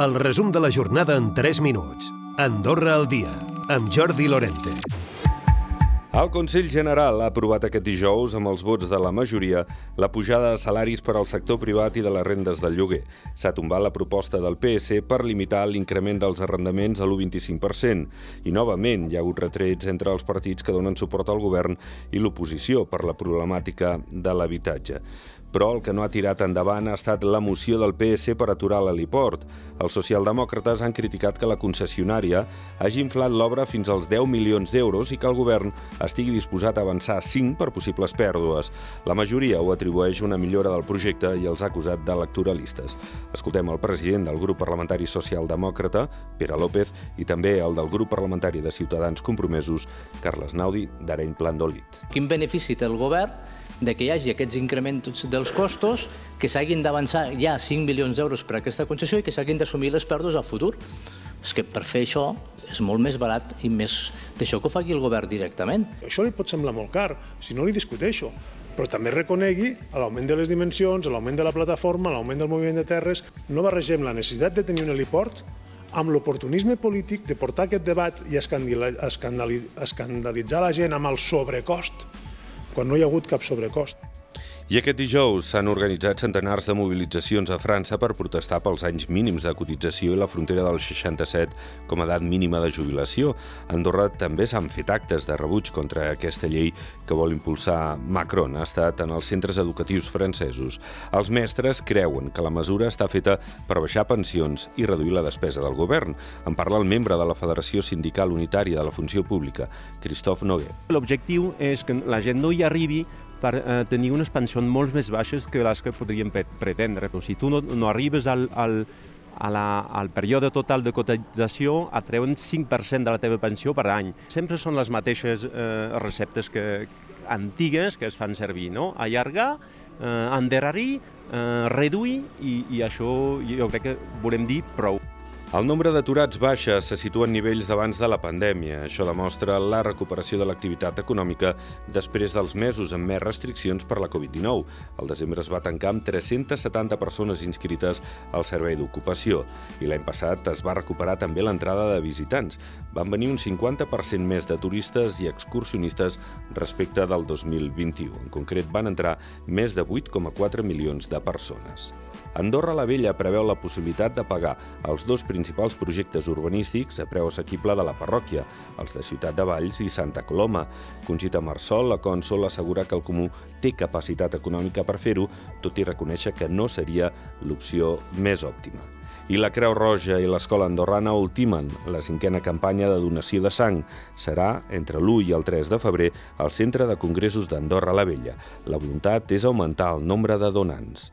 El resum de la jornada en 3 minuts. Andorra al dia, amb Jordi Lorente. El Consell General ha aprovat aquest dijous, amb els vots de la majoria, la pujada de salaris per al sector privat i de les rendes del lloguer. S'ha tombat la proposta del PS per limitar l'increment dels arrendaments a l'1,25%. I, novament, hi ha hagut retrets entre els partits que donen suport al govern i l'oposició per la problemàtica de l'habitatge però el que no ha tirat endavant ha estat la moció del PS per aturar l'heliport. Els socialdemòcrates han criticat que la concessionària hagi inflat l'obra fins als 10 milions d'euros i que el govern estigui disposat a avançar 5 per possibles pèrdues. La majoria ho atribueix una millora del projecte i els ha acusat d'electoralistes. Escoltem el president del grup parlamentari socialdemòcrata, Pere López, i també el del grup parlamentari de Ciutadans Compromesos, Carles Naudi, d'Areny Plandolit. Quin benefici té el govern de que hi hagi aquests increments dels costos, que s'hagin d'avançar ja 5 milions d'euros per a aquesta concessió i que s'hagin d'assumir les pèrdues al futur. És que per fer això és molt més barat i més d'això que ho faci el govern directament. Això li pot semblar molt car, si no li discuteixo, però també reconegui l'augment de les dimensions, l'augment de la plataforma, l'augment del moviment de terres. No barregem la necessitat de tenir un heliport amb l'oportunisme polític de portar aquest debat i escandalitzar la gent amb el sobrecost quan no hi ha hagut cap sobrecost. I aquest dijous s'han organitzat centenars de mobilitzacions a França per protestar pels anys mínims de cotització i la frontera del 67 com a edat mínima de jubilació. A Andorra també s'han fet actes de rebuig contra aquesta llei que vol impulsar Macron. Ha estat en els centres educatius francesos. Els mestres creuen que la mesura està feta per baixar pensions i reduir la despesa del govern. En parla el membre de la Federació Sindical Unitària de la Funció Pública, Christophe Noguer. L'objectiu és que la gent no hi arribi per eh, tenir unes pensions molt més baixes que les que podríem pretendre. Però si tu no, no arribes al, al, a la, al període total de cotització et treuen 5% de la teva pensió per any. Sempre són les mateixes eh, receptes que, antigues que es fan servir, no? Allargar, eh, endarrerir, eh, reduir i, i això jo crec que volem dir prou. El nombre d'aturats baixa se situa en nivells d'abans de la pandèmia. Això demostra la recuperació de l'activitat econòmica després dels mesos amb més restriccions per la Covid-19. El desembre es va tancar amb 370 persones inscrites al servei d'ocupació i l'any passat es va recuperar també l'entrada de visitants. Van venir un 50% més de turistes i excursionistes respecte del 2021. En concret, van entrar més de 8,4 milions de persones. Andorra la Vella preveu la possibilitat de pagar els dos principals projectes urbanístics a preu assequible de la parròquia, els de Ciutat de Valls i Santa Coloma. Conxita Marsol, la cònsol, assegura que el Comú té capacitat econòmica per fer-ho, tot i reconèixer que no seria l'opció més òptima. I la Creu Roja i l'Escola Andorrana ultimen la cinquena campanya de donació de sang. Serà entre l'1 i el 3 de febrer al Centre de Congressos d'Andorra la Vella. La voluntat és augmentar el nombre de donants.